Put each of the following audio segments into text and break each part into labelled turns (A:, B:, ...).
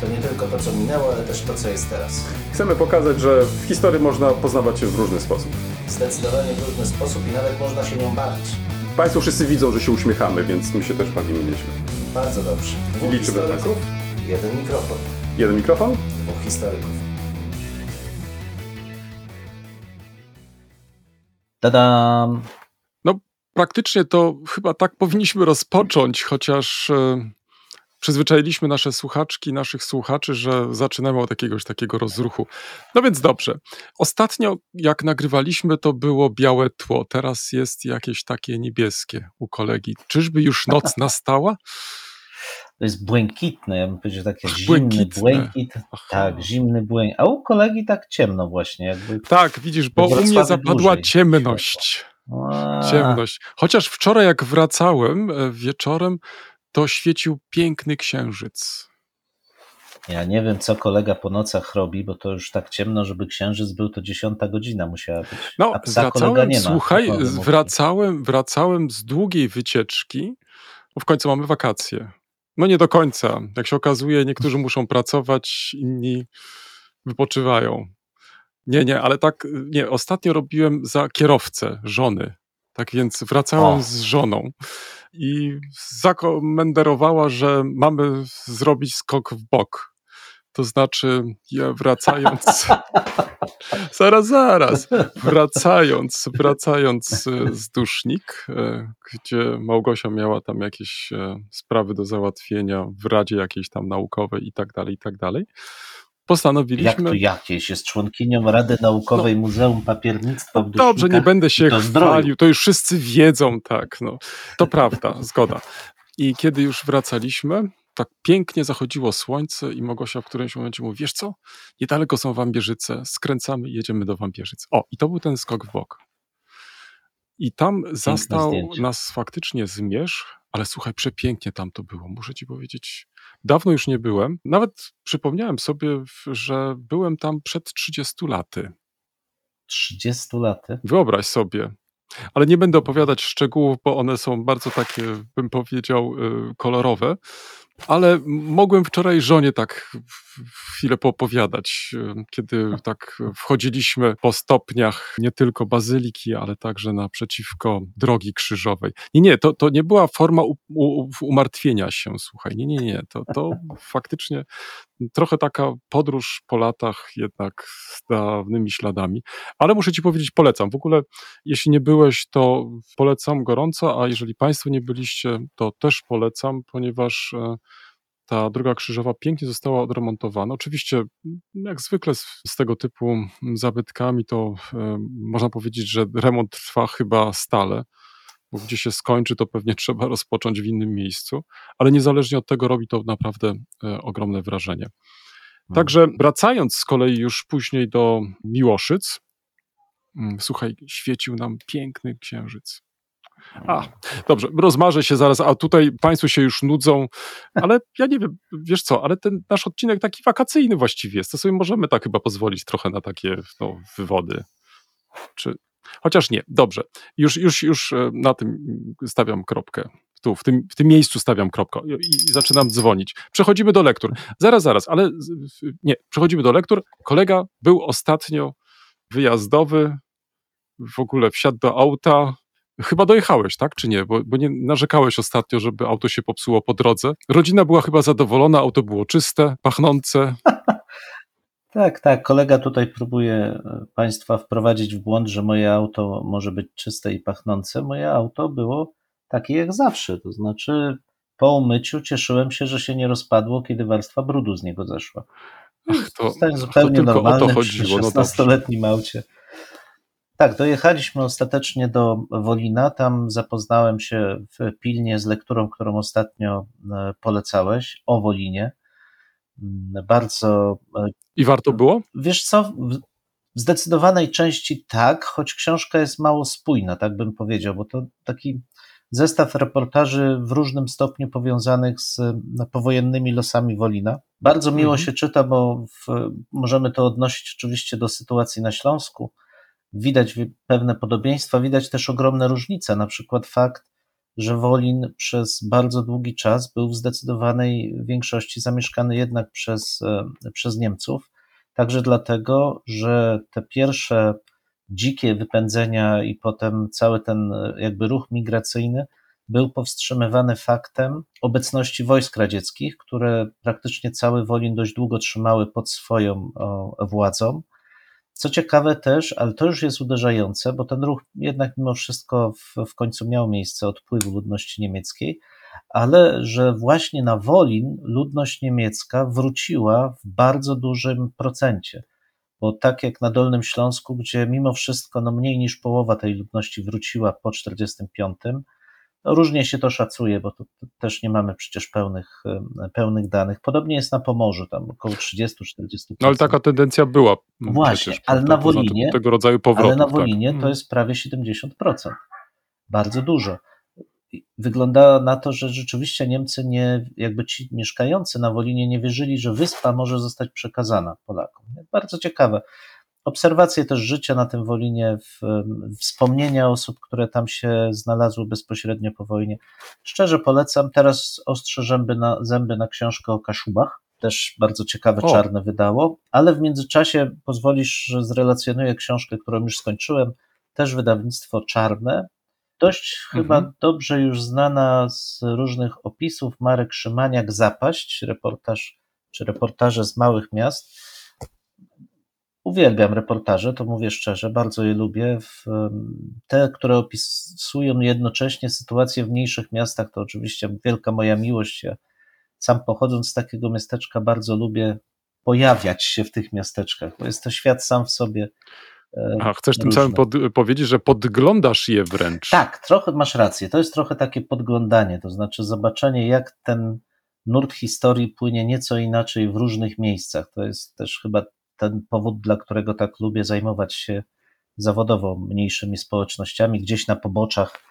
A: To nie tylko to, co minęło, ale też to, co jest teraz.
B: Chcemy pokazać, że w historii można poznawać się w różny sposób.
A: Zdecydowanie w różny sposób i nawet można się nią bawić.
B: Państwo wszyscy widzą, że się uśmiechamy, więc my się też bawimy nieźle.
A: Bardzo dobrze. Dwóch
B: Liczymy
A: historyków, jeden mikrofon.
B: Jeden mikrofon?
A: Dwóch historyków.
C: Tadam!
D: Praktycznie to chyba tak powinniśmy rozpocząć, chociaż e, przyzwyczailiśmy nasze słuchaczki, naszych słuchaczy, że zaczynamy od jakiegoś takiego rozruchu. No więc dobrze. Ostatnio, jak nagrywaliśmy, to było białe tło, teraz jest jakieś takie niebieskie u kolegi. Czyżby już noc nastała?
C: To jest błękitne, ja bym powiedział takie zimny błękit.
D: Aha.
C: Tak, zimny błękit. A u kolegi tak ciemno właśnie, jakby.
D: Tak, widzisz, bo u mnie zapadła
C: dłużej
D: ciemność.
C: A,
D: Ciemność. Chociaż wczoraj, jak wracałem e, wieczorem, to świecił piękny księżyc.
C: Ja nie wiem, co kolega po nocach robi, bo to już tak ciemno, żeby księżyc był, to dziesiąta godzina musiała być.
D: No,
C: A psa kolega
D: wracałem,
C: nie ma.
D: słuchaj, wracałem, wracałem z długiej wycieczki, bo w końcu mamy wakacje. No nie do końca. Jak się okazuje, niektórzy muszą pracować, inni wypoczywają. Nie, nie, ale tak, nie, ostatnio robiłem za kierowcę żony. Tak więc wracałem
C: O.
D: z żoną i zakomenderowała, że mamy zrobić skok w bok. To znaczy, ja wracając. zaraz, zaraz. Wracając, wracając e, z Dusznik, e, gdzie Małgosia miała tam jakieś e, sprawy do załatwienia w Radzie jakiejś tam naukowej i tak dalej, i tak dalej.
C: Jak
D: Postanowiliśmy.
C: to jakieś? Jest członkinią Rady Naukowej Muzeum Papiernictwa
D: No Dobrze, nie będę się
C: to
D: chwalił, to już wszyscy wiedzą, tak, no. To prawda, zgoda. I kiedy już wracaliśmy, tak pięknie zachodziło słońce i Mogosia w którymś momencie mówi, wiesz co, niedaleko są Wambierzyce, skręcamy i jedziemy do Wambierzyc. O, i to był ten skok w bok. I tam zastał
C: zdjęcie.
D: nas faktycznie zmierzch, ale słuchaj, przepięknie tam to było, muszę ci powiedzieć. Dawno już nie byłem. Nawet przypomniałem sobie, że byłem tam przed 30 laty.
C: 30 lat.
D: Wyobraź sobie. Ale nie będę opowiadać szczegółów, bo one są bardzo takie, bym powiedział, y, kolorowe. Ale mogłem wczoraj żonie tak chwilę poopowiadać, kiedy tak wchodziliśmy po stopniach nie tylko bazyliki, ale także naprzeciwko drogi krzyżowej. Nie, nie, to, to nie była forma u, u, umartwienia się, słuchaj. Nie, nie, nie. To, to faktycznie trochę taka podróż po latach jednak z dawnymi śladami. Ale muszę ci powiedzieć, polecam. W ogóle, jeśli nie byłeś, to polecam gorąco, a jeżeli Państwo nie byliście, to też polecam, ponieważ e, ta droga krzyżowa pięknie została odremontowana. Oczywiście, jak zwykle z, z tego typu zabytkami, to e, można powiedzieć, że remont trwa chyba stale. Bo gdzie się skończy, to pewnie trzeba rozpocząć w innym miejscu, ale niezależnie od tego robi to naprawdę e, ogromne wrażenie. Także wracając z kolei już później do Miłoszyc, mm, słuchaj, świecił nam piękny księżyc. A, dobrze, rozmarzę się zaraz, a tutaj Państwo się już nudzą, ale ja nie wiem, wiesz co, ale ten nasz odcinek taki wakacyjny właściwie jest, to sobie możemy tak chyba pozwolić trochę na takie no, wywody. Czy... Chociaż nie, dobrze, już, już, już e, na tym stawiam kropkę. Tu, w tym, w tym miejscu stawiam kropkę i, i zaczynam dzwonić. Przechodzimy do lektur. Zaraz, zaraz, ale nie, przechodzimy do lektur. Kolega był ostatnio wyjazdowy, w ogóle wsiadł do auta. Chyba dojechałeś, tak, czy nie? Bo, bo nie narzekałeś ostatnio, żeby auto się popsuło po drodze. Rodzina była chyba zadowolona, auto było czyste, pachnące.
C: Tak, tak. Kolega tutaj próbuje e, Państwa wprowadzić w błąd, że moje auto może być czyste i pachnące. Moje auto było takie jak zawsze. To znaczy, po umyciu cieszyłem się, że się nie rozpadło, kiedy warstwa brudu z niego zeszła.
D: Ach, to,
C: Zostałem
D: to
C: zupełnie
D: to
C: normalny.
D: No
C: przy
D: dobrze.
C: 16-letnim aucie. Tak, dojechaliśmy ostatecznie do Wolina. Tam zapoznałem się w pilnie z lekturą, którą ostatnio e, polecałeś o Wolinie. Mm, Bardzo. e,
D: I warto było?
C: Wiesz co? w- zdecydowanej części tak, choć książka jest mało spójna, tak bym powiedział, bo to taki zestaw reportaży w różnym stopniu powiązanych z powojennymi losami Wolina. Bardzo miło
D: Mhm.
C: się czyta, bo w, możemy to odnosić oczywiście do sytuacji na Śląsku. Widać wi- pewne podobieństwa, widać też ogromne różnice. Na przykład fakt, że Wolin przez bardzo długi czas był w zdecydowanej większości zamieszkany jednak przez, e, przez Niemców. Także dlatego, że te pierwsze dzikie wypędzenia i potem cały ten e, jakby ruch migracyjny był powstrzymywany faktem obecności wojsk radzieckich, które praktycznie cały Wolin dość długo trzymały pod swoją władzą. Co ciekawe też, ale to już jest uderzające, bo ten ruch jednak mimo wszystko w, w końcu miał miejsce odpływu ludności niemieckiej, ale że właśnie na Wolin ludność niemiecka wróciła w bardzo dużym procencie. Bo tak jak na Dolnym Śląsku, gdzie mimo wszystko no mniej niż połowa tej ludności wróciła po 45, no różnie się to szacuje, bo tu też nie mamy przecież pełnych, pełnych danych. Podobnie jest na Pomorzu, tam około 30-40%.
D: No ale taka tendencja była.
C: Właśnie,
D: przecież,
C: ale na Wolinie-
D: Tego rodzaju powrotów.
C: Ale na
D: tak.
C: Wolinie to
D: Mm.
C: jest prawie 70%. Bardzo dużo. Wygląda na to, że rzeczywiście Niemcy nie, jakby ci mieszkający na Wolinie nie wierzyli, że wyspa może zostać przekazana Polakom. Bardzo ciekawe. Obserwacje też życia na tym Wolinie, w, wspomnienia osób, które tam się znalazły bezpośrednio po wojnie. Szczerze polecam. Teraz ostrzę zęby na, zęby na książkę o Kaszubach. Też bardzo ciekawe,
D: O.
C: czarne wydało. Ale w międzyczasie pozwolisz, że zrelacjonuję książkę, którą już skończyłem. Też wydawnictwo czarne. Dość chyba
D: Mhm.
C: dobrze już znana z różnych opisów Marek Szymaniak Zapaść, reportaż czy reportaże z małych miast. Uwielbiam reportaże, to mówię szczerze, bardzo je lubię. Te, które opisują jednocześnie sytuację w mniejszych miastach, to oczywiście wielka moja miłość. Ja sam pochodząc z takiego miasteczka, bardzo lubię pojawiać się w tych miasteczkach, bo jest to świat sam w sobie.
D: A chcesz tym
C: różny.
D: samym pod, powiedzieć, że podglądasz je wręcz.
C: Tak, trochę masz rację. To jest trochę takie podglądanie, to znaczy zobaczenie, jak ten nurt historii płynie nieco inaczej w różnych miejscach. To jest też chyba ten powód, dla którego tak lubię zajmować się zawodowo mniejszymi społecznościami, gdzieś na poboczach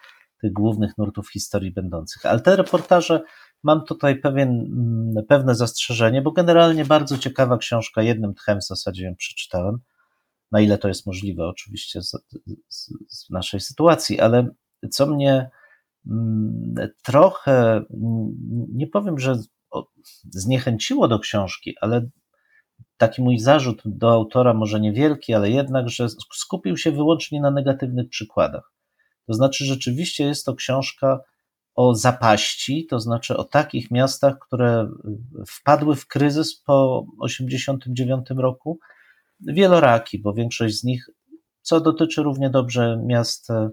C: tych głównych nurtów historii będących. Ale te reportaże mam tutaj pewien, mm, pewne zastrzeżenie, bo generalnie bardzo ciekawa książka, jednym tchem w zasadzie ją przeczytałem na ile to jest możliwe, oczywiście z, z, z naszej sytuacji, ale co mnie mm, trochę, nie powiem, że zniechęciło do książki, ale taki mój zarzut do autora, może niewielki, ale jednak, że skupił się wyłącznie na negatywnych przykładach. To znaczy, rzeczywiście jest to książka o zapaści, to znaczy o takich miastach, które wpadły w kryzys po 1989 roku, wieloraki, bo większość z nich, co dotyczy równie dobrze miast e,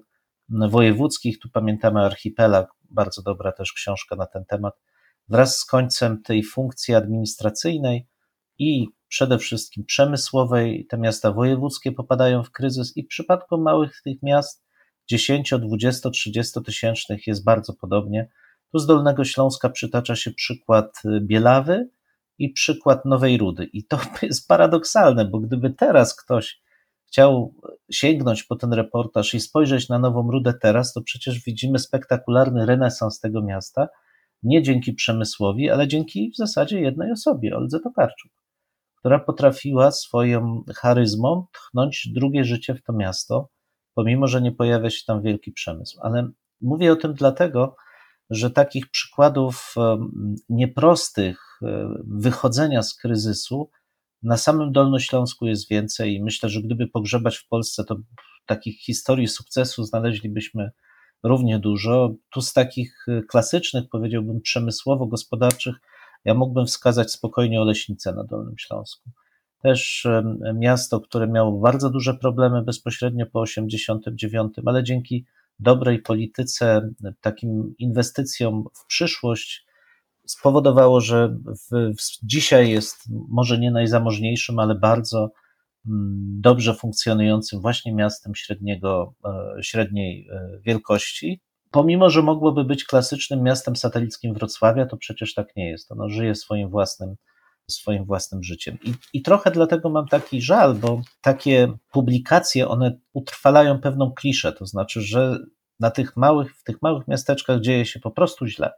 C: wojewódzkich, tu pamiętamy Archipelag, bardzo dobra też książka na ten temat, wraz z końcem tej funkcji administracyjnej i przede wszystkim przemysłowej, te miasta wojewódzkie popadają w kryzys i w przypadku małych tych miast 10, 20, 30 tysięcznych jest bardzo podobnie. Tu z Dolnego Śląska przytacza się przykład y, Bielawy, i przykład Nowej Rudy. I to jest paradoksalne, bo gdyby teraz ktoś chciał sięgnąć po ten reportaż i spojrzeć na Nową Rudę teraz, to przecież widzimy spektakularny renesans tego miasta, nie dzięki przemysłowi, ale dzięki w zasadzie jednej osobie, Oldze Tokarczuk, która potrafiła swoją charyzmą tchnąć drugie życie w to miasto, pomimo, że nie pojawia się tam wielki przemysł. Ale mówię o tym dlatego, że takich przykładów nieprostych e, wychodzenia z kryzysu na samym Dolnośląsku jest więcej i myślę, że gdyby pogrzebać w Polsce, to takich historii sukcesu znaleźlibyśmy równie dużo. Tu z takich e, klasycznych, powiedziałbym, przemysłowo-gospodarczych, ja mógłbym wskazać spokojnie Oleśnicę na Dolnym Śląsku. Też miasto, które miało bardzo duże problemy bezpośrednio po 89, ale dzięki dobrej polityce, takim inwestycjom w przyszłość spowodowało, że w, w, dzisiaj jest może nie najzamożniejszym, ale bardzo mm, dobrze funkcjonującym właśnie miastem średniego, e, średniej e, wielkości. Pomimo, że mogłoby być klasycznym miastem satelickim Wrocławia, to przecież tak nie jest. Ono żyje swoim własnym, swoim własnym życiem. I, I trochę dlatego mam taki żal, bo takie publikacje, one utrwalają pewną kliszę, to znaczy, że na tych małych, w tych małych miasteczkach dzieje się po prostu źle.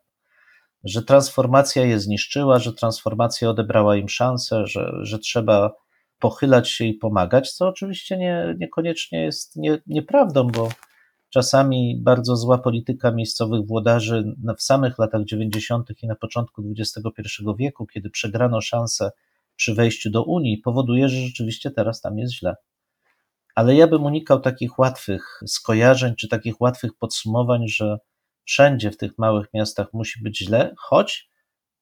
C: Że transformacja je zniszczyła, że transformacja odebrała im szansę, że, że trzeba pochylać się i pomagać, co oczywiście nie, niekoniecznie jest nie, nieprawdą, bo czasami bardzo zła polityka miejscowych włodarzy w samych latach 90. i na początku XXI wieku, kiedy przegrano szansę przy wejściu do Unii, powoduje, że rzeczywiście teraz tam jest źle. Ale ja bym unikał takich łatwych skojarzeń czy takich łatwych podsumowań, że wszędzie w tych małych miastach musi być źle, choć,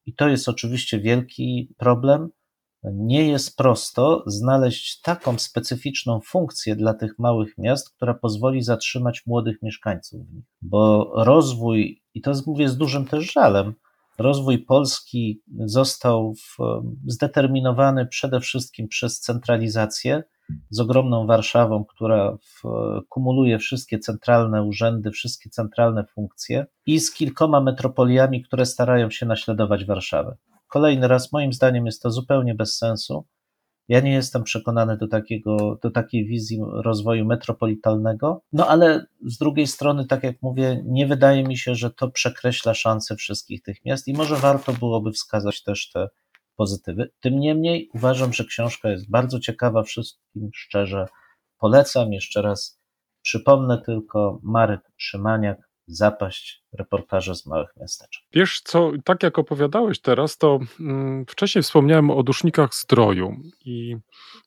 C: i to jest oczywiście wielki problem, nie jest prosto znaleźć taką specyficzną funkcję dla tych małych miast, która pozwoli zatrzymać młodych mieszkańców. Bo rozwój, i to mówię z dużym też żalem, rozwój Polski został w, zdeterminowany przede wszystkim przez centralizację z ogromną Warszawą, która w, kumuluje wszystkie centralne urzędy, wszystkie centralne funkcje i z kilkoma metropoliami, które starają się naśladować Warszawę. Kolejny raz, moim zdaniem, jest to zupełnie bez sensu. Ja nie jestem przekonany do, takiego, do takiej wizji rozwoju metropolitalnego, no ale z drugiej strony, tak jak mówię, nie wydaje mi się, że to przekreśla szanse wszystkich tych miast i może warto byłoby wskazać też te pozytywy. Tym niemniej uważam, że książka jest bardzo ciekawa, wszystkim szczerze polecam. Jeszcze raz przypomnę tylko Marek Szymaniak, zapaść reportaże z małych miasteczek.
D: Wiesz co, tak jak opowiadałeś teraz, to mm, wcześniej wspomniałem o dusznikach zdroju i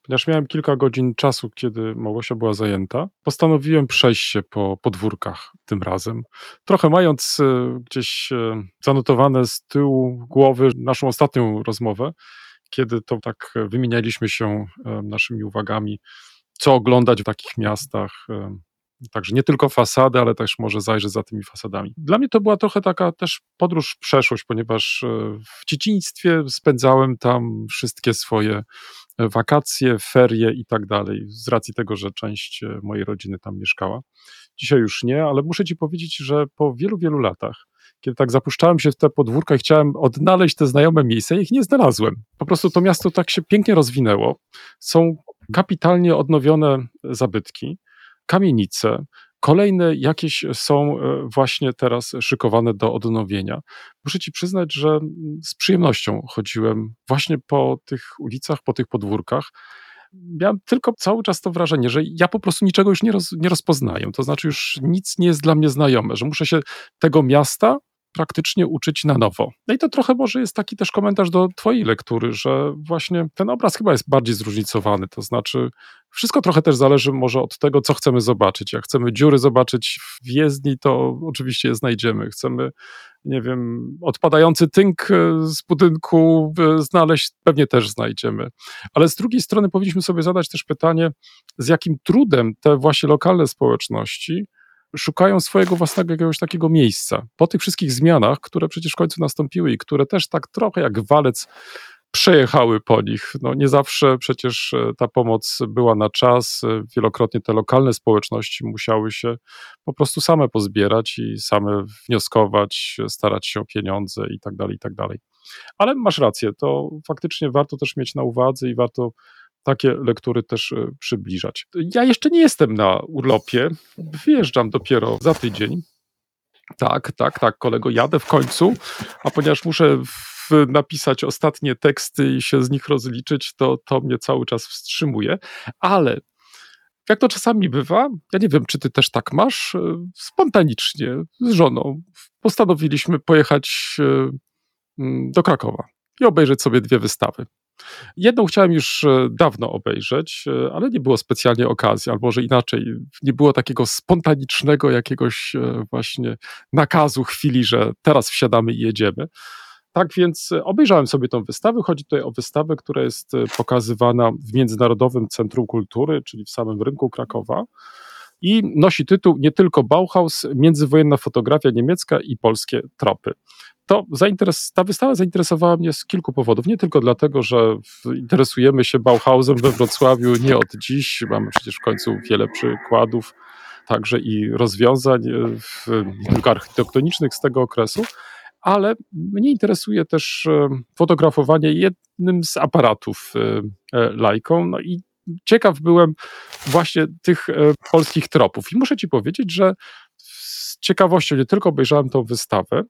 D: ponieważ miałem kilka godzin czasu, kiedy Małgosia była zajęta, postanowiłem przejść się po podwórkach tym razem. Trochę mając e, gdzieś e, zanotowane z tyłu głowy naszą ostatnią rozmowę, kiedy to tak wymienialiśmy się e, naszymi uwagami, co oglądać w takich miastach, Także nie tylko fasady, ale też może zajrzeć za tymi fasadami. Dla mnie to była trochę taka też podróż w przeszłość, ponieważ e, w dzieciństwie spędzałem tam wszystkie swoje e, wakacje, ferie i tak dalej, z racji tego, że część e, mojej rodziny tam mieszkała. Dzisiaj już nie, ale muszę ci powiedzieć, że po wielu, wielu latach, kiedy tak zapuszczałem się w te podwórka i chciałem odnaleźć te znajome miejsca, ich nie znalazłem. Po prostu to miasto tak się pięknie rozwinęło. Są kapitalnie odnowione zabytki kamienice, kolejne jakieś są e, właśnie teraz szykowane do odnowienia. Muszę ci przyznać, że z przyjemnością chodziłem właśnie po tych ulicach, po tych podwórkach. Miałem tylko cały czas to wrażenie, że ja po prostu niczego już nie, roz, nie rozpoznaję. To znaczy, już nic nie jest dla mnie znajome, że muszę się tego miasta praktycznie uczyć na nowo. No i to trochę może jest taki też komentarz do Twojej lektury, że właśnie ten obraz chyba jest bardziej zróżnicowany. To znaczy, wszystko trochę też zależy może od tego, co chcemy zobaczyć. Jak chcemy dziury zobaczyć w jezdni, to oczywiście je znajdziemy. Chcemy, nie wiem, odpadający tynk e, z budynku e, znaleźć, pewnie też znajdziemy. Ale z drugiej strony powinniśmy sobie zadać też pytanie, z jakim trudem te właśnie lokalne społeczności szukają swojego własnego jakiegoś takiego miejsca. Po tych wszystkich zmianach, które przecież w końcu nastąpiły i które też tak trochę jak walec przejechały po nich. No nie zawsze przecież e, ta pomoc była na czas. E, wielokrotnie te lokalne społeczności musiały się po prostu same pozbierać i same wnioskować, starać się o pieniądze i tak dalej, i tak dalej. Ale masz rację, to faktycznie warto też mieć na uwadze i warto takie lektury też e, przybliżać. Ja jeszcze nie jestem na urlopie, wyjeżdżam dopiero za tydzień. Tak, tak, tak, kolego, jadę w końcu, a ponieważ muszę napisać ostatnie teksty i się z nich rozliczyć, to to mnie cały czas wstrzymuje, ale jak to czasami bywa, ja nie wiem, czy ty też tak masz, e, spontanicznie z żoną postanowiliśmy pojechać e, do Krakowa i obejrzeć sobie dwie wystawy. Jedną chciałem już e, dawno obejrzeć, e, ale nie było specjalnie okazji, albo może inaczej, nie było takiego spontanicznego jakiegoś e, właśnie nakazu chwili, że teraz wsiadamy i jedziemy. Tak więc obejrzałem sobie tą wystawę. Chodzi tutaj o wystawę, która jest pokazywana w Międzynarodowym Centrum Kultury, czyli w samym rynku Krakowa. I nosi tytuł nie tylko Bauhaus, międzywojenna fotografia niemiecka i polskie tropy to zainteres- ta wystawa zainteresowała mnie z kilku powodów. Nie tylko dlatego, że interesujemy się Bauhausem we Wrocławiu nie od dziś, mamy przecież w końcu wiele przykładów, także i rozwiązań, e, w, nie tylko architektonicznych z tego okresu, ale mnie interesuje też e, fotografowanie jednym z aparatów e, Leiką. No i ciekaw byłem właśnie tych polskich tropów. I muszę ci powiedzieć, że z ciekawością nie tylko obejrzałem tą wystawę,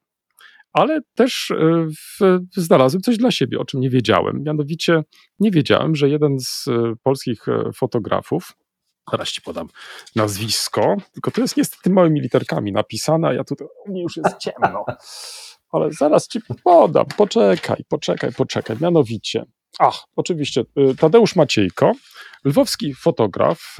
D: ale też e, znalazłem coś dla siebie, o czym nie wiedziałem. Mianowicie nie wiedziałem, że jeden z e, polskich e, fotografów, zaraz ci podam nazwisko, tylko to jest niestety małymi literkami napisane, a ja tutaj, u mnie już jest ciemno, ale zaraz ci podam, poczekaj, poczekaj, poczekaj, mianowicie, ach, oczywiście, Tadeusz Maciejko, lwowski fotograf,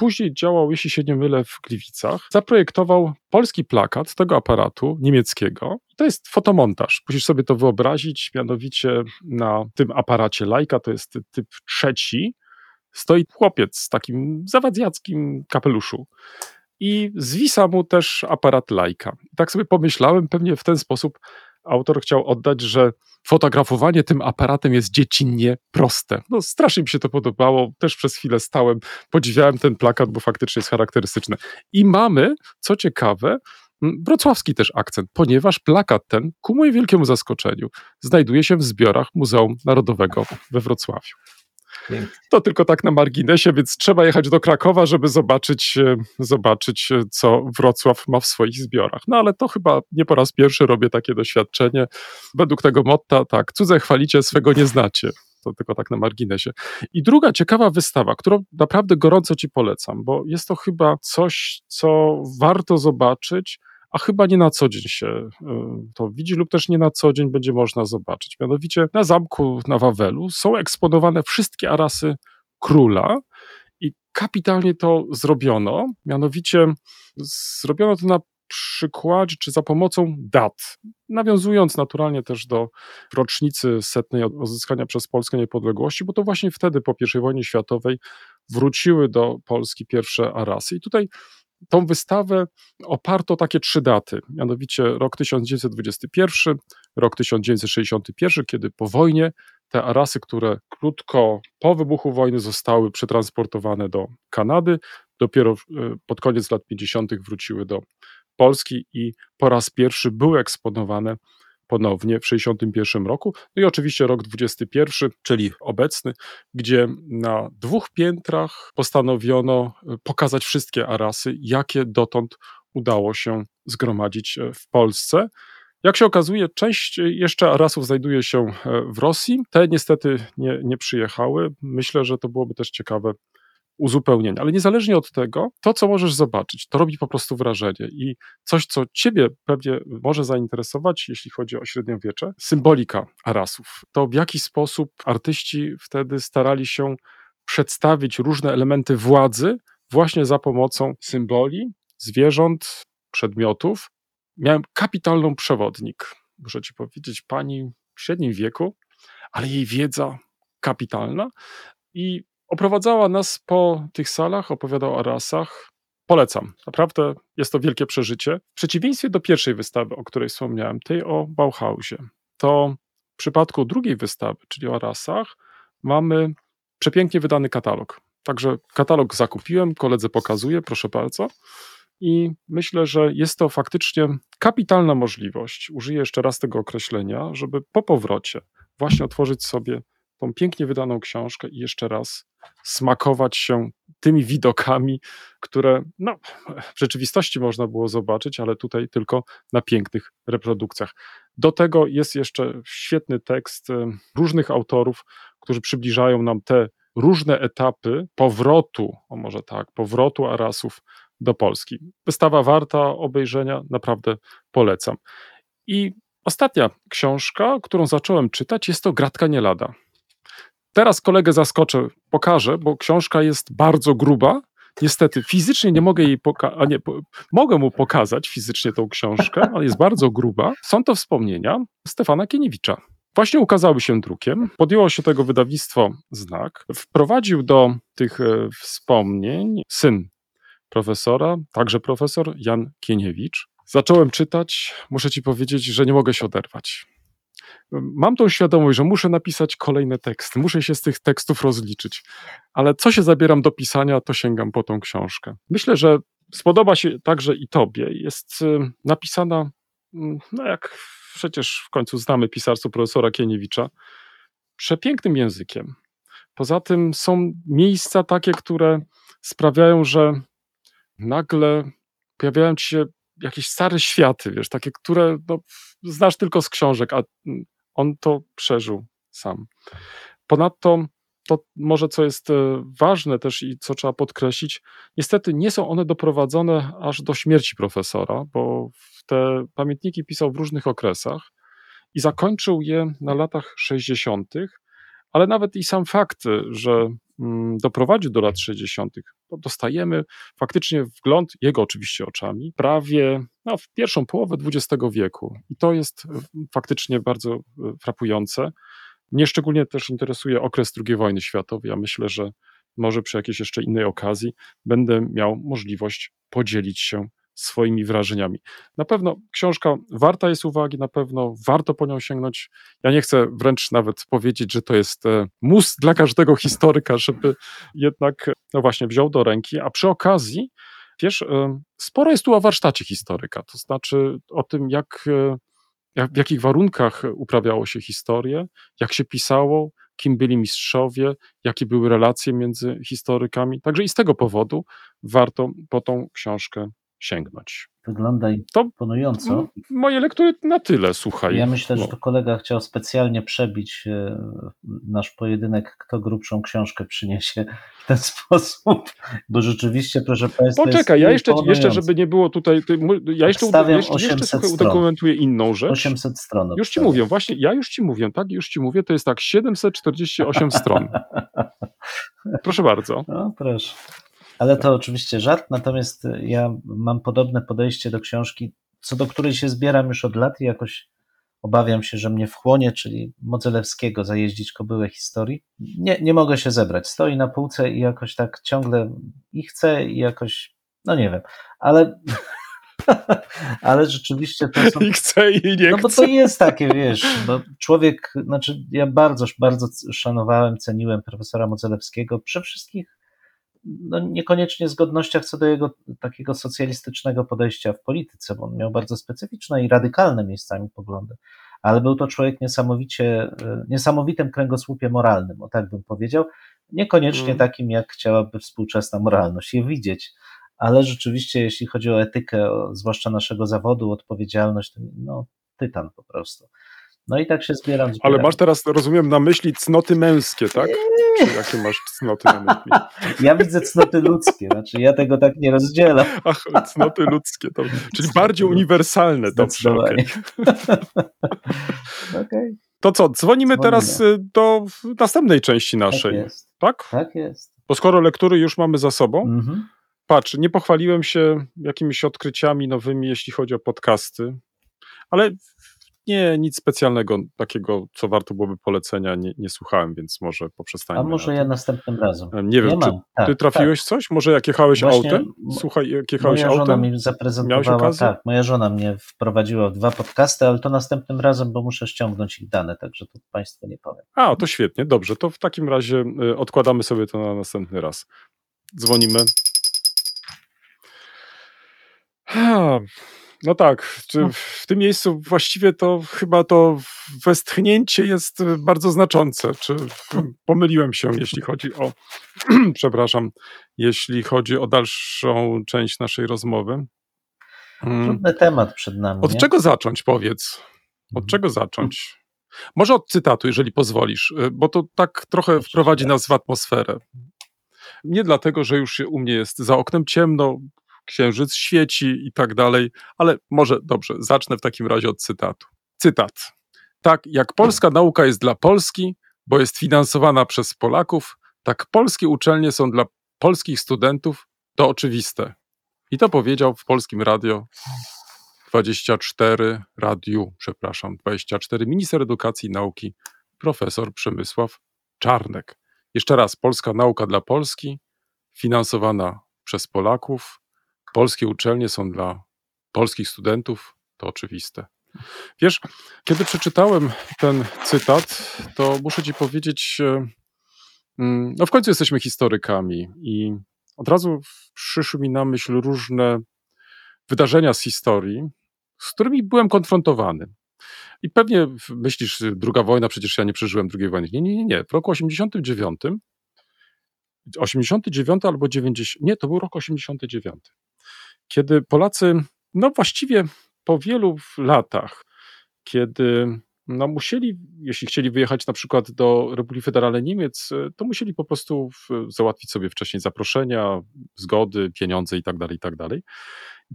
D: później działał, jeśli się nie mylę, w Gliwicach, zaprojektował polski plakat tego aparatu niemieckiego. To jest fotomontaż. Musisz sobie to wyobrazić, mianowicie na tym aparacie Leica, to jest typ trzeci, stoi chłopiec z takim zawadzjackim kapeluszu i zwisa mu też aparat Leica. Tak sobie pomyślałem, pewnie w ten sposób autor chciał oddać, że fotografowanie tym aparatem jest dziecinnie proste. No strasznie mi się to podobało, też przez chwilę stałem, podziwiałem ten plakat, bo faktycznie jest charakterystyczny. I mamy, co ciekawe, wrocławski też akcent, ponieważ plakat ten, ku mojemu wielkiemu zaskoczeniu, znajduje się w zbiorach Muzeum Narodowego we Wrocławiu. To tylko tak na marginesie, więc trzeba jechać do Krakowa, żeby zobaczyć, e, zobaczyć, e, co Wrocław ma w swoich zbiorach. No ale to chyba nie po raz pierwszy robię takie doświadczenie. Według tego motta, tak, cudze chwalicie, swego nie znacie. To tylko tak na marginesie. I druga ciekawa wystawa, którą naprawdę gorąco Ci polecam, bo jest to chyba coś, co warto zobaczyć, a chyba nie na co dzień się y, to widzi, lub też nie na co dzień będzie można zobaczyć. Mianowicie na zamku na Wawelu są eksponowane wszystkie arasy króla i kapitalnie to zrobiono. Mianowicie zrobiono to na przykładzie, czy za pomocą dat, nawiązując naturalnie też do rocznicy setnej odzyskania przez Polskę niepodległości, bo to właśnie wtedy po I wojnie światowej wróciły do Polski pierwsze arasy. I tutaj tą wystawę oparto takie trzy daty, mianowicie rok 1921, rok 1961, kiedy po wojnie te arasy, które krótko po wybuchu wojny zostały przetransportowane do Kanady, dopiero pod koniec lat 50. wróciły do Polski i po raz pierwszy były eksponowane ponownie w 1961 roku. No i oczywiście rok 21, czyli obecny, gdzie na dwóch piętrach postanowiono e, pokazać wszystkie arasy, jakie dotąd udało się zgromadzić e, w Polsce. Jak się okazuje, część jeszcze arasów znajduje się e, w Rosji. Te niestety nie, nie przyjechały. Myślę, że to byłoby też ciekawe uzupełnienia. Ale niezależnie od tego, to co możesz zobaczyć, to robi po prostu wrażenie i coś, co ciebie pewnie może zainteresować, jeśli chodzi o średniowiecze, symbolika arasów. To w jaki sposób artyści wtedy starali się przedstawić różne elementy władzy właśnie za pomocą symboli, zwierząt, przedmiotów. Miałem kapitalną przewodnik. Muszę ci powiedzieć, pani w średnim wieku, ale jej wiedza kapitalna. I Oprowadzała nas po tych salach, opowiadał o rasach. Polecam. Naprawdę jest to wielkie przeżycie. W przeciwieństwie do pierwszej wystawy, o której wspomniałem, tej o Bauhausie, to w przypadku drugiej wystawy, czyli o rasach, mamy przepięknie wydany katalog. Także katalog zakupiłem, koledze pokazuję, proszę bardzo. I myślę, że jest to faktycznie kapitalna możliwość, użyję jeszcze raz tego określenia, żeby po powrocie właśnie otworzyć sobie tą pięknie wydaną książkę i jeszcze raz smakować się tymi widokami, które no, w rzeczywistości można było zobaczyć, ale tutaj tylko na pięknych reprodukcjach. Do tego jest jeszcze świetny tekst różnych autorów, którzy przybliżają nam te różne etapy powrotu, o może tak, powrotu Arasów do Polski. Wystawa warta obejrzenia, naprawdę polecam. I ostatnia książka, którą zacząłem czytać, jest to Gratka nie lada. Teraz kolegę zaskoczę, pokażę, bo książka jest bardzo gruba. Niestety fizycznie nie mogę jej pokazać, nie, po, mogę mu pokazać fizycznie tą książkę, ale jest bardzo gruba. Są to wspomnienia Stefana Kieniewicza. Właśnie ukazały się drukiem, podjęło się tego wydawnictwo Znak, wprowadził do tych e, wspomnień syn profesora, także profesor Jan Kieniewicz. Zacząłem czytać, muszę ci powiedzieć, że nie mogę się oderwać mam tą świadomość, że muszę napisać kolejne teksty, muszę się z tych tekstów rozliczyć, ale co się zabieram do pisania, to sięgam po tą książkę. Myślę, że spodoba się także i tobie. Jest y, napisana mm, no jak przecież w końcu znamy pisarstwo profesora Kieniewicza, przepięknym językiem. Poza tym są miejsca takie, które sprawiają, że nagle pojawiają ci się jakieś stare światy, wiesz, takie, które no, znasz tylko z książek, a on to przeżył sam. Ponadto to może co jest e, ważne też i co trzeba podkreślić, niestety nie są one doprowadzone aż do śmierci profesora, bo te pamiętniki pisał w różnych okresach i zakończył je na latach 60., ale nawet i sam fakt, że mm, doprowadził do lat 60., to dostajemy faktycznie wgląd, jego oczywiście oczami, prawie no, w pierwszą połowę XX wieku. I to jest e, faktycznie bardzo e, frapujące. Mnie szczególnie też interesuje okres II wojny światowej. Ja myślę, że może przy jakiejś jeszcze innej okazji będę miał możliwość podzielić się swoimi wrażeniami. Na pewno książka warta jest uwagi, na pewno warto po nią sięgnąć. Ja nie chcę wręcz nawet powiedzieć, że to jest e, mus dla każdego historyka, żeby jednak, no właśnie, wziął do ręki, a przy okazji, wiesz, e, sporo jest tu o warsztacie historyka, to znaczy o tym, jak e, w jakich warunkach uprawiało się historię, jak się pisało, kim byli mistrzowie, jakie były relacje między historykami. Także i z tego powodu warto po tą książkę sięgnąć.
C: Wygląda
D: To
C: imponująco.
D: moje lektury na tyle, słuchaj.
C: Ja myślę, że
D: No.
C: to kolega chciał specjalnie przebić e, nasz pojedynek, kto grubszą książkę przyniesie w ten sposób, bo rzeczywiście, proszę Państwa,
D: Poczekaj, ja jeszcze, jeszcze, żeby nie było tutaj, ja jeszcze,
C: Wstawiam
D: jeszcze, jeszcze
C: 800
D: słuchaj,
C: stron.
D: udokumentuję inną rzecz.
C: 800 stron.
D: Już ci mówię, właśnie, ja już ci mówię, tak, już ci mówię, to jest tak 748 stron. Proszę bardzo.
C: No proszę. Ale to oczywiście żart, natomiast ja mam podobne podejście do książki, co do której się zbieram już od lat i jakoś obawiam się, że mnie wchłonie, czyli Modzelewskiego zajeździć kobyłę historii. Nie, nie mogę się zebrać. Stoi na półce i jakoś tak ciągle i chcę i jakoś, no nie wiem, ale ale rzeczywiście to są
D: I chcę i nie
C: no bo to jest takie, wiesz, no człowiek, znaczy ja bardzo, bardzo szanowałem, ceniłem profesora Modzelewskiego przy wszystkich, no niekoniecznie zgodnościach co do jego takiego socjalistycznego podejścia w polityce, bo on miał bardzo specyficzne i radykalne miejscami poglądy, ale był to człowiek niesamowicie, e, niesamowitym kręgosłupie moralnym, o tak bym powiedział, niekoniecznie
D: Mm.
C: takim, jak chciałaby współczesna moralność je widzieć, ale rzeczywiście, jeśli chodzi o etykę, zwłaszcza naszego zawodu, odpowiedzialność, to no, tytan po prostu. No i tak się zbieram.
D: Ale
C: zbieram.
D: masz teraz, rozumiem, na myśli cnoty męskie, tak? Czy jakie masz cnoty na myśli?
C: Ja widzę cnoty ludzkie, znaczy ja tego tak nie rozdzielam.
D: Ach, cnoty ludzkie, to, czyli bardziej uniwersalne, dobrze. okej.
C: Okej,
D: To co, dzwonimy
C: Dzwonimy.
D: teraz y, do następnej części
C: tak
D: naszej,
C: jest.
D: tak?
C: Tak jest.
D: Bo skoro lektury już mamy za sobą,
C: Mhm.
D: patrz, nie pochwaliłem się jakimiś odkryciami nowymi, jeśli chodzi o podcasty, ale nie, nic specjalnego takiego, co warto byłoby polecenia, nie, nie słuchałem, więc może poprzestańmy
C: A może
D: na
C: ja następnym razem.
D: Nie wiem,
C: Ja
D: czy.
C: Tak,
D: ty trafiłeś coś? Może jak jechałeś
C: Właśnie
D: autem? Słuchaj, jak
C: Tak.
D: jechałeś
C: Moja żona
D: autem?
C: mi
D: Miałeś
C: zaprezentowała, tak, moja żona mnie wprowadziła w dwa podcasty, ale to następnym razem, bo muszę ściągnąć ich dane, także to Państwu nie powiem.
D: A, to świetnie, dobrze. To w takim razie y, odkładamy sobie to na następny raz. Dzwonimy. No tak, czy w tym miejscu właściwie to chyba to westchnięcie jest y, bardzo znaczące. Czy pomyliłem się, jeśli chodzi o, przepraszam, jeśli chodzi o dalszą część naszej rozmowy? Mm.
C: Trudny temat przed nami.
D: Od
C: nie?
D: czego zacząć, powiedz? Od
C: Mhm.
D: czego zacząć? Może od cytatu, jeżeli pozwolisz, y, bo to tak trochę wprowadzi nas w atmosferę. Nie dlatego, że już się u mnie jest za oknem ciemno, księżyc świeci i tak dalej, ale może dobrze, zacznę w takim razie od cytatu. Cytat. Tak jak polska nauka jest dla Polski, bo jest finansowana przez Polaków, tak polskie uczelnie są dla polskich studentów, to oczywiste. I to powiedział w polskim radio 24 radiu, przepraszam, 24 minister edukacji i nauki profesor Przemysław Czarnek. Jeszcze raz, polska nauka dla Polski, finansowana przez Polaków, polskie uczelnie są dla polskich studentów, to oczywiste. Wiesz, kiedy przeczytałem ten cytat, to muszę ci powiedzieć, e, mm, no w końcu jesteśmy historykami i od razu przyszły mi na myśl różne wydarzenia z historii, z którymi byłem konfrontowany. I pewnie myślisz, druga wojna, przecież ja nie przeżyłem drugiej wojny. Nie, nie, nie. W roku 89, 89 albo 90, nie, to był rok 89, kiedy Polacy, no właściwie po wielu latach, kiedy no musieli, jeśli chcieli wyjechać na przykład do Republiki Federalnej Niemiec, to musieli po prostu załatwić sobie wcześniej zaproszenia, zgody, pieniądze i tak dalej, i tak.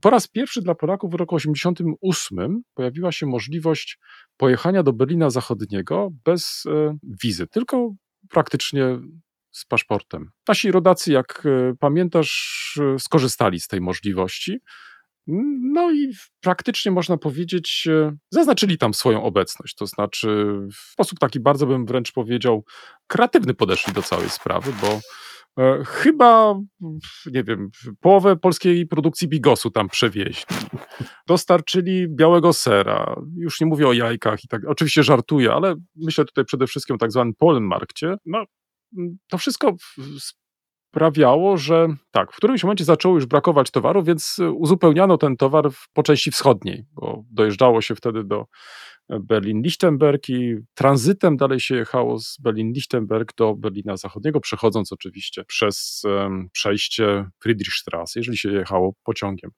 D: Po raz pierwszy dla Polaków w roku 88 pojawiła się możliwość pojechania do Berlina Zachodniego bez e, wizy, tylko praktycznie z paszportem. Nasi rodacy, jak e, pamiętasz, e, skorzystali z tej możliwości. No i praktycznie można powiedzieć, zaznaczyli tam swoją obecność. To znaczy, w sposób taki bardzo bym wręcz powiedział, kreatywny podeszli do całej sprawy, bo E, chyba, nie wiem, połowę polskiej produkcji bigosu tam przewieźli. Dostarczyli białego sera. Już nie mówię o jajkach i tak. Oczywiście żartuję, ale myślę tutaj przede wszystkim o tak zwanym Polenmarkcie. No, to wszystko sprawiało, że tak, w którymś momencie zaczęło już brakować towaru, więc uzupełniano ten towar po części wschodniej, bo dojeżdżało się wtedy do Berlin-Lichtenberg i tranzytem dalej się jechało z Berlin-Lichtenberg do Berlina Zachodniego, przechodząc oczywiście przez um, przejście Friedrichstraße, jeżeli się jechało pociągiem.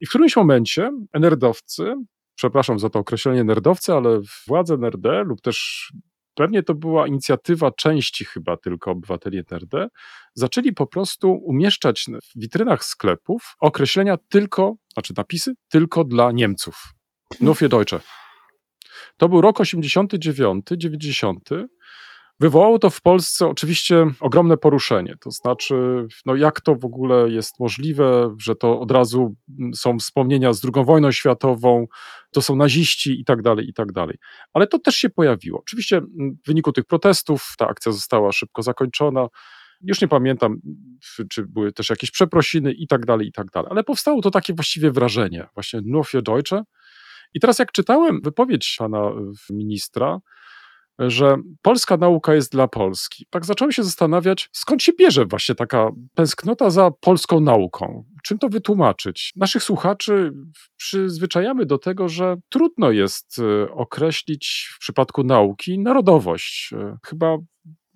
D: I w którymś momencie nerdowcy, przepraszam za to określenie nerdowcy, ale władze NRD lub też pewnie to była inicjatywa części chyba tylko obywateli NRD, zaczęli po prostu umieszczać w witrynach sklepów określenia tylko, znaczy napisy tylko dla Niemców. Nufie Deutsche. To był rok 89, 90. Wywołało to w Polsce oczywiście ogromne poruszenie. To znaczy, no jak to w ogóle jest możliwe, że to od razu są wspomnienia z II wojną światową, to są naziści i tak dalej, i tak dalej. Ale to też się pojawiło. Oczywiście w wyniku tych protestów ta akcja została szybko zakończona. Już nie pamiętam, czy były też jakieś przeprosiny i tak dalej, i tak dalej. Ale powstało to takie właściwie wrażenie, właśnie nur für Deutsche, i teraz jak czytałem wypowiedź pana ministra, że polska nauka jest dla Polski. Tak zacząłem się zastanawiać, skąd się bierze właśnie taka tęsknota za polską nauką. Czym to wytłumaczyć? Naszych słuchaczy przyzwyczajamy do tego, że trudno jest e, określić w przypadku nauki narodowość. E, chyba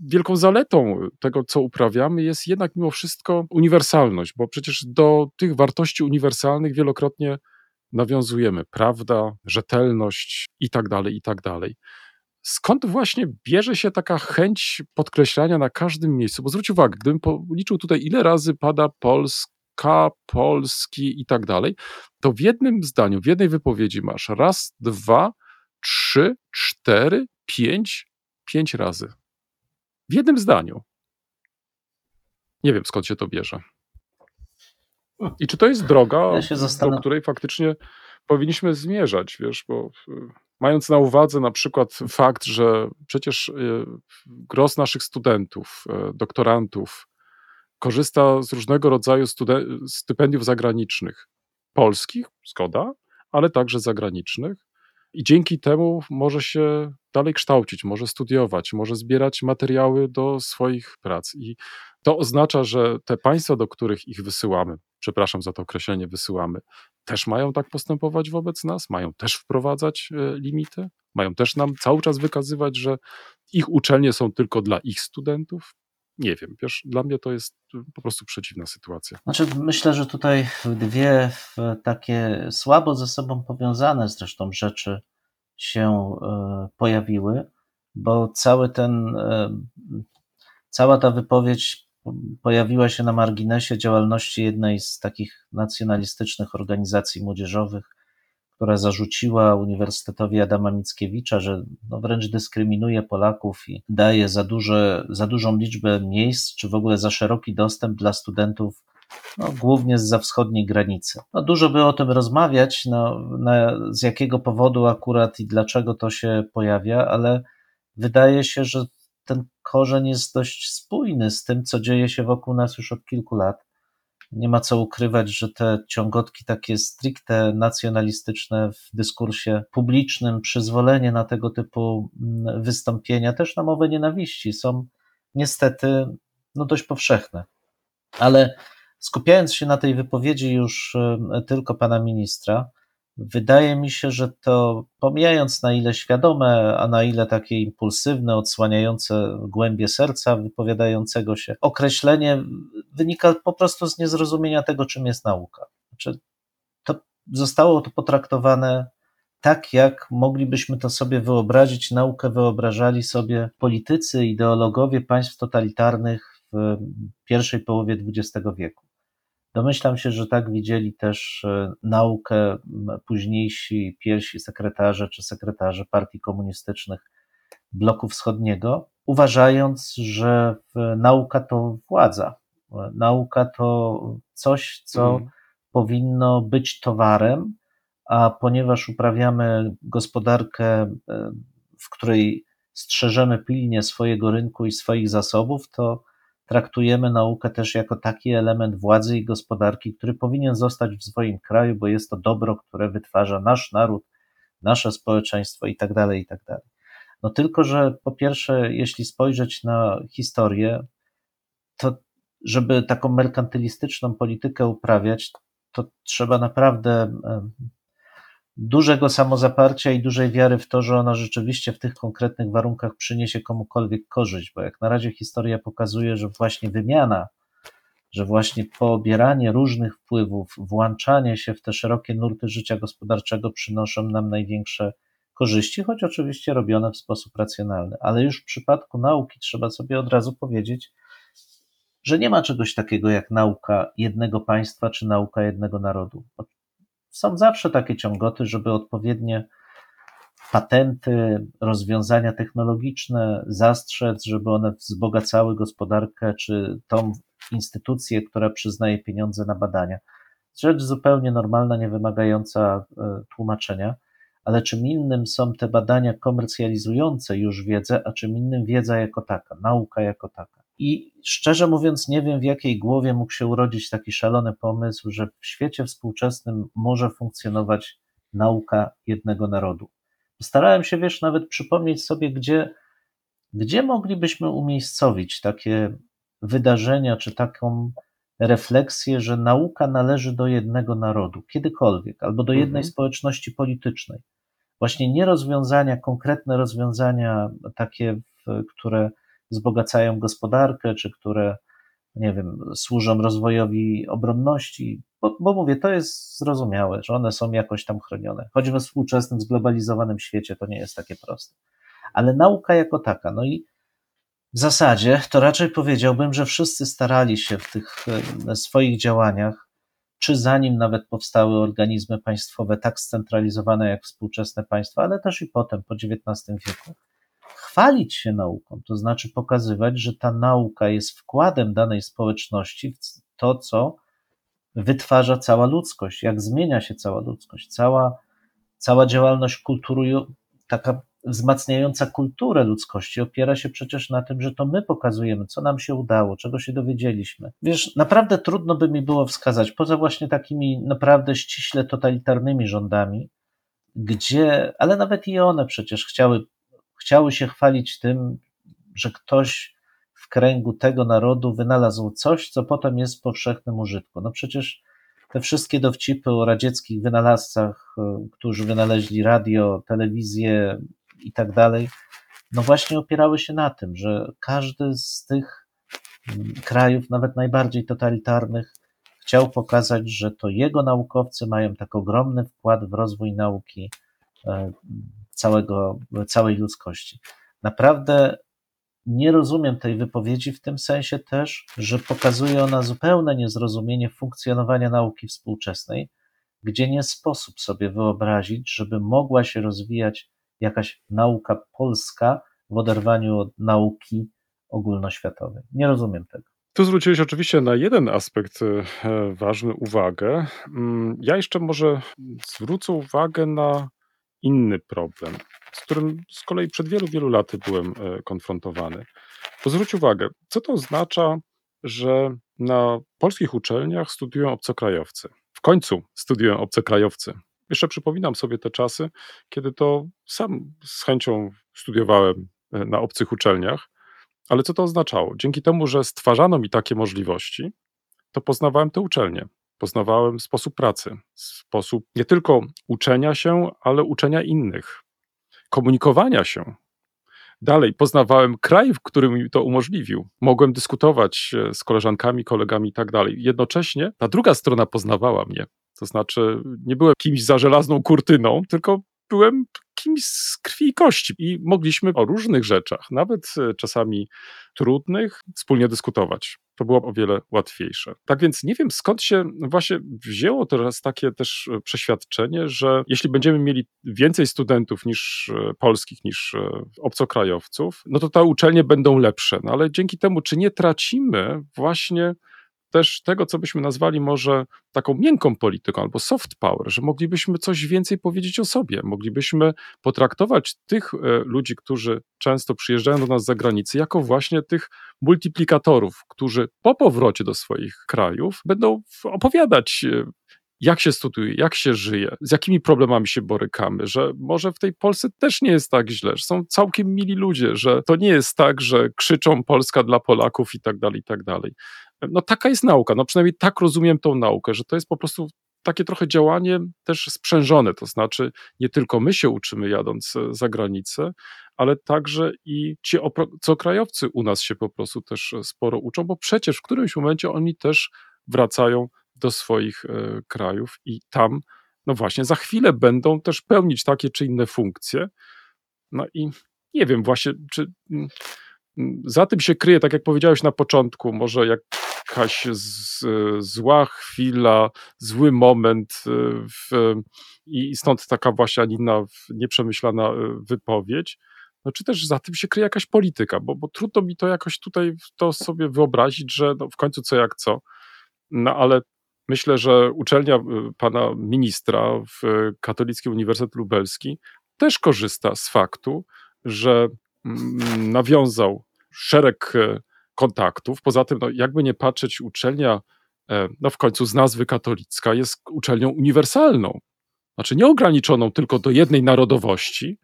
D: wielką zaletą tego, co uprawiamy, jest jednak mimo wszystko uniwersalność, bo przecież do tych wartości uniwersalnych wielokrotnie nawiązujemy, prawda, rzetelność i tak dalej, i tak dalej. Skąd właśnie bierze się taka chęć podkreślania na każdym miejscu? Bo zwróć uwagę, gdybym policzył tutaj, ile razy pada Polska, Polski i tak dalej, to w jednym zdaniu, w jednej wypowiedzi masz raz, dwa, trzy, cztery, pięć, pięć razy. W jednym zdaniu. Nie wiem skąd się to bierze. I czy to jest droga, ja do której faktycznie powinniśmy zmierzać, wiesz, bo y, mając na uwadze na przykład fakt, że przecież y, gros naszych studentów, y, doktorantów korzysta z różnego rodzaju stypendiów zagranicznych, polskich, zgoda, ale także zagranicznych, i dzięki temu może się dalej kształcić, może studiować, może zbierać materiały do swoich prac. I to oznacza, że te państwa, do których ich wysyłamy, przepraszam za to określenie, wysyłamy, też mają tak postępować wobec nas, mają też wprowadzać e, limity, mają też nam cały czas wykazywać, że ich uczelnie są tylko dla ich studentów. Nie wiem, wiesz, dla mnie to jest e, po prostu przeciwna sytuacja.
C: Znaczy, myślę, że tutaj dwie takie słabo ze sobą powiązane zresztą rzeczy się e, pojawiły, bo cały ten, cała ta wypowiedź pojawiła się na marginesie działalności jednej z takich nacjonalistycznych organizacji młodzieżowych, która zarzuciła Uniwersytetowi Adama Mickiewicza, że no wręcz dyskryminuje Polaków i daje za, duże, za dużą liczbę miejsc, czy w ogóle za szeroki dostęp dla studentów, no, głównie z za wschodniej granicy. No, dużo by o tym rozmawiać, no, na, z jakiego powodu akurat i dlaczego to się pojawia, ale wydaje się, że ten korzeń jest dość spójny z tym, co dzieje się wokół nas już od kilku lat. Nie ma co ukrywać, że te ciągotki takie stricte nacjonalistyczne w dyskursie publicznym, przyzwolenie na tego typu mm, wystąpienia, też na mowę nienawiści, są niestety no, dość powszechne. Ale skupiając się na tej wypowiedzi już tylko pana ministra, Wydaje mi się, że to pomijając na ile świadome, a na ile takie impulsywne, odsłaniające głębie serca wypowiadającego się, określenie wynika po prostu z niezrozumienia tego, czym jest nauka. Znaczy, to zostało to potraktowane tak, jak moglibyśmy to sobie wyobrazić. Naukę wyobrażali sobie politycy, ideologowie państw totalitarnych w pierwszej połowie XX wieku. Domyślam się, że tak widzieli też e, naukę późniejsi pierwsi sekretarze czy sekretarze partii komunistycznych bloku wschodniego, uważając, że nauka to władza. Nauka to coś, co mm. powinno być towarem, a ponieważ uprawiamy gospodarkę, e, w której strzeżemy pilnie swojego rynku i swoich zasobów, to traktujemy naukę też jako taki element władzy i gospodarki, który powinien zostać w swoim kraju, bo jest to dobro, które wytwarza nasz naród, nasze społeczeństwo itd. Tak itd. Tak no tylko, że po pierwsze, jeśli spojrzeć na historię, to żeby taką merkantylistyczną politykę uprawiać, to trzeba naprawdę dużego samozaparcia i dużej wiary w to, że ona rzeczywiście w tych konkretnych warunkach przyniesie komukolwiek korzyść, bo jak na razie historia pokazuje, że właśnie wymiana, że właśnie pobieranie różnych wpływów, włączanie się w te szerokie nurty życia gospodarczego przynoszą nam największe korzyści, choć oczywiście robione w sposób racjonalny. Ale już w przypadku nauki trzeba sobie od razu powiedzieć, że nie ma czegoś takiego jak nauka jednego państwa czy nauka jednego narodu są zawsze takie ciągoty, żeby odpowiednie patenty, rozwiązania technologiczne zastrzec, żeby one wzbogacały gospodarkę czy tą instytucję, która przyznaje pieniądze na badania. Rzecz zupełnie normalna, nie wymagająca e, tłumaczenia, ale czym innym są te badania komercjalizujące już wiedzę, a czym innym wiedza jako taka, nauka jako taka. I szczerze mówiąc, nie wiem w jakiej głowie mógł się urodzić taki szalony pomysł, że w świecie współczesnym może funkcjonować nauka jednego narodu. Starałem się, wiesz, nawet przypomnieć sobie, gdzie, gdzie moglibyśmy umiejscowić takie wydarzenia, czy taką refleksję, że nauka należy do jednego narodu, kiedykolwiek, albo do jednej mhm. społeczności politycznej. Właśnie nie rozwiązania, konkretne rozwiązania, takie, które wzbogacają gospodarkę, czy które, nie wiem, służą rozwojowi obronności, bo, bo mówię, to jest zrozumiałe, że one są jakoś tam chronione. Choć we współczesnym, zglobalizowanym świecie to nie jest takie proste. Ale nauka jako taka, no i w zasadzie to raczej powiedziałbym, że wszyscy starali się w tych swoich działaniach, czy zanim nawet powstały organizmy państwowe tak scentralizowane jak współczesne państwa, ale też i potem, po XIX wieku, chwalić się nauką, to znaczy pokazywać, że ta nauka jest wkładem danej społeczności w to, co wytwarza cała ludzkość, jak zmienia się cała ludzkość, cała, cała działalność kultury, taka wzmacniająca kulturę ludzkości opiera się przecież na tym, że to my pokazujemy, co nam się udało, czego się dowiedzieliśmy. Wiesz, naprawdę trudno by mi było wskazać, poza właśnie takimi naprawdę ściśle totalitarnymi rządami, gdzie, ale nawet i one przecież chciały chciały się chwalić tym, że ktoś w kręgu tego narodu wynalazł coś, co potem jest w powszechnym użytku. No przecież te wszystkie dowcipy o radzieckich wynalazcach, e, którzy wynaleźli radio, telewizję i tak dalej, no właśnie opierały się na tym, że każdy z tych mm, krajów, nawet najbardziej totalitarnych, chciał pokazać, że to jego naukowcy mają tak ogromny wkład w rozwój nauki e, całego, całej ludzkości. Naprawdę nie rozumiem tej wypowiedzi w tym sensie też, że pokazuje ona zupełne niezrozumienie funkcjonowania nauki współczesnej, gdzie nie sposób sobie wyobrazić, żeby mogła się rozwijać jakaś nauka polska w oderwaniu od nauki ogólnoświatowej. Nie rozumiem tego.
D: Tu zwróciłeś oczywiście na jeden aspekt e, ważny uwagę. Mm, ja jeszcze może zwrócę uwagę na inny problem, z którym z kolei przed wielu, wielu laty byłem e, konfrontowany. To zwróć uwagę, co to oznacza, że na polskich uczelniach studiują obcokrajowcy. W końcu studiują obcokrajowcy. Jeszcze przypominam sobie te czasy, kiedy to sam z chęcią studiowałem e, na obcych uczelniach, ale co to oznaczało? Dzięki temu, że stwarzano mi takie możliwości, to poznawałem te uczelnie. Poznawałem sposób pracy, sposób nie tylko uczenia się, ale uczenia innych, komunikowania się. Dalej, poznawałem kraj, w którym mi to umożliwił. Mogłem dyskutować e, z koleżankami, kolegami i tak dalej. Jednocześnie ta druga strona poznawała mnie. To znaczy, nie byłem kimś za żelazną kurtyną, tylko byłem kimś z krwi i kości i mogliśmy o różnych rzeczach, nawet e, czasami trudnych, wspólnie dyskutować. To było o wiele łatwiejsze. Tak więc nie wiem skąd się właśnie wzięło teraz takie też e, przeświadczenie, że jeśli będziemy mieli więcej studentów niż e, polskich, niż obcokrajowców, no to te uczelnie będą lepsze. No ale dzięki temu, czy nie tracimy właśnie też tego, co byśmy nazwali może taką miękką polityką albo soft power, że moglibyśmy coś więcej powiedzieć o sobie, moglibyśmy potraktować tych e, ludzi, którzy często przyjeżdżają do nas z zagranicy, jako właśnie tych multiplikatorów, którzy po powrocie do swoich krajów będą opowiadać e, jak się studiuje, jak się żyje, z jakimi problemami się borykamy, że może w tej Polsce też nie jest tak źle, że są całkiem mili ludzie, że to nie jest tak, że krzyczą Polska dla Polaków i tak dalej, i tak dalej. No taka jest nauka, no przynajmniej tak rozumiem tą naukę, że to jest po prostu takie trochę działanie też sprzężone, to znaczy nie tylko my się uczymy jadąc e, za granicę, ale także i ci obcokrajowcy u nas się po prostu też e, sporo uczą, bo przecież w którymś momencie oni też wracają do swoich e, krajów i tam, no właśnie, za chwilę będą też pełnić takie czy inne funkcje. No i nie wiem właśnie, czy mm, mm, za tym się kryje, tak jak powiedziałeś na początku, może jakaś z, zła chwila, zły moment e, w, i stąd taka właśnie, inna nieprzemyślana e, wypowiedź. No, czy też za tym się kryje jakaś polityka, bo, bo trudno mi to jakoś tutaj to sobie wyobrazić, że no w końcu co jak co. No ale Myślę, że uczelnia y, pana ministra w Katolicki Uniwersytet Lubelski też korzysta z faktu, że mm, nawiązał szereg e, kontaktów. Poza tym, no, jakby nie patrzeć, uczelnia, e, no w końcu z nazwy katolicka, jest uczelnią uniwersalną. Znaczy nieograniczoną tylko do jednej narodowości,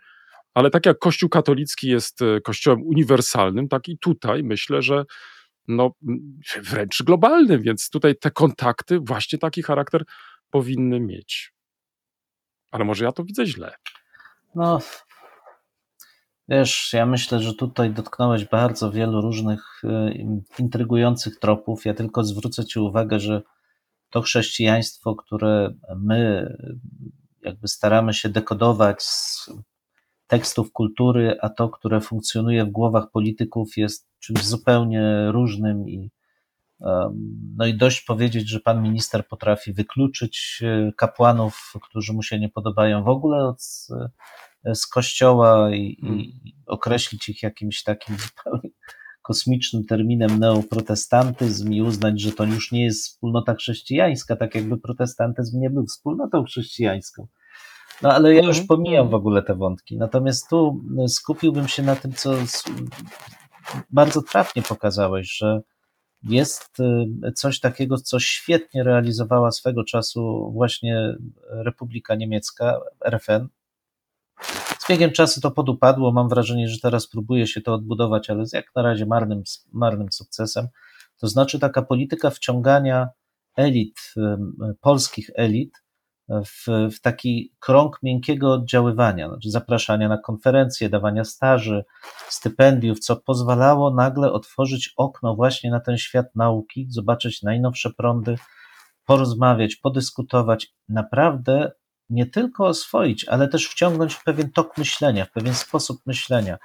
D: ale tak jak Kościół katolicki jest kościołem uniwersalnym, tak i tutaj myślę, że no, wręcz globalnym, więc tutaj te kontakty właśnie taki charakter powinny mieć. Ale może ja to widzę źle.
C: No, wiesz, ja myślę, że tutaj dotknąłeś bardzo wielu różnych e, intrygujących tropów. Ja tylko zwrócę Ci uwagę, że to chrześcijaństwo, które my jakby staramy się dekodować z tekstów kultury, a to, które funkcjonuje w głowach polityków, jest czymś zupełnie różnym i no i dość powiedzieć, że pan minister potrafi wykluczyć e, kapłanów, którzy mu się nie podobają w ogóle od, e, z kościoła i, i hmm. określić ich jakimś takim zupełnie kosmicznym terminem neoprotestantyzm i uznać, że to już nie jest wspólnota chrześcijańska, tak jakby protestantyzm nie był wspólnotą chrześcijańską. No ale ja już mhm. pomijam w ogóle te wątki. Natomiast tu e, skupiłbym się na tym, co bardzo trafnie pokazałeś, że jest e, coś takiego, co świetnie realizowała swego czasu właśnie Republika Niemiecka, RFN. Z biegiem czasu to podupadło. Mam wrażenie, że teraz próbuje się to odbudować, ale z jak na razie marnym, marnym sukcesem. To znaczy taka polityka wciągania elit, e, polskich elit w, w taki krąg miękkiego oddziaływania, znaczy zapraszania na konferencje, dawania staży, stypendiów, co pozwalało nagle otworzyć okno właśnie na ten świat nauki, zobaczyć najnowsze prądy, porozmawiać, podyskutować, naprawdę nie tylko oswoić, ale też wciągnąć w pewien tok myślenia, w pewien sposób myślenia,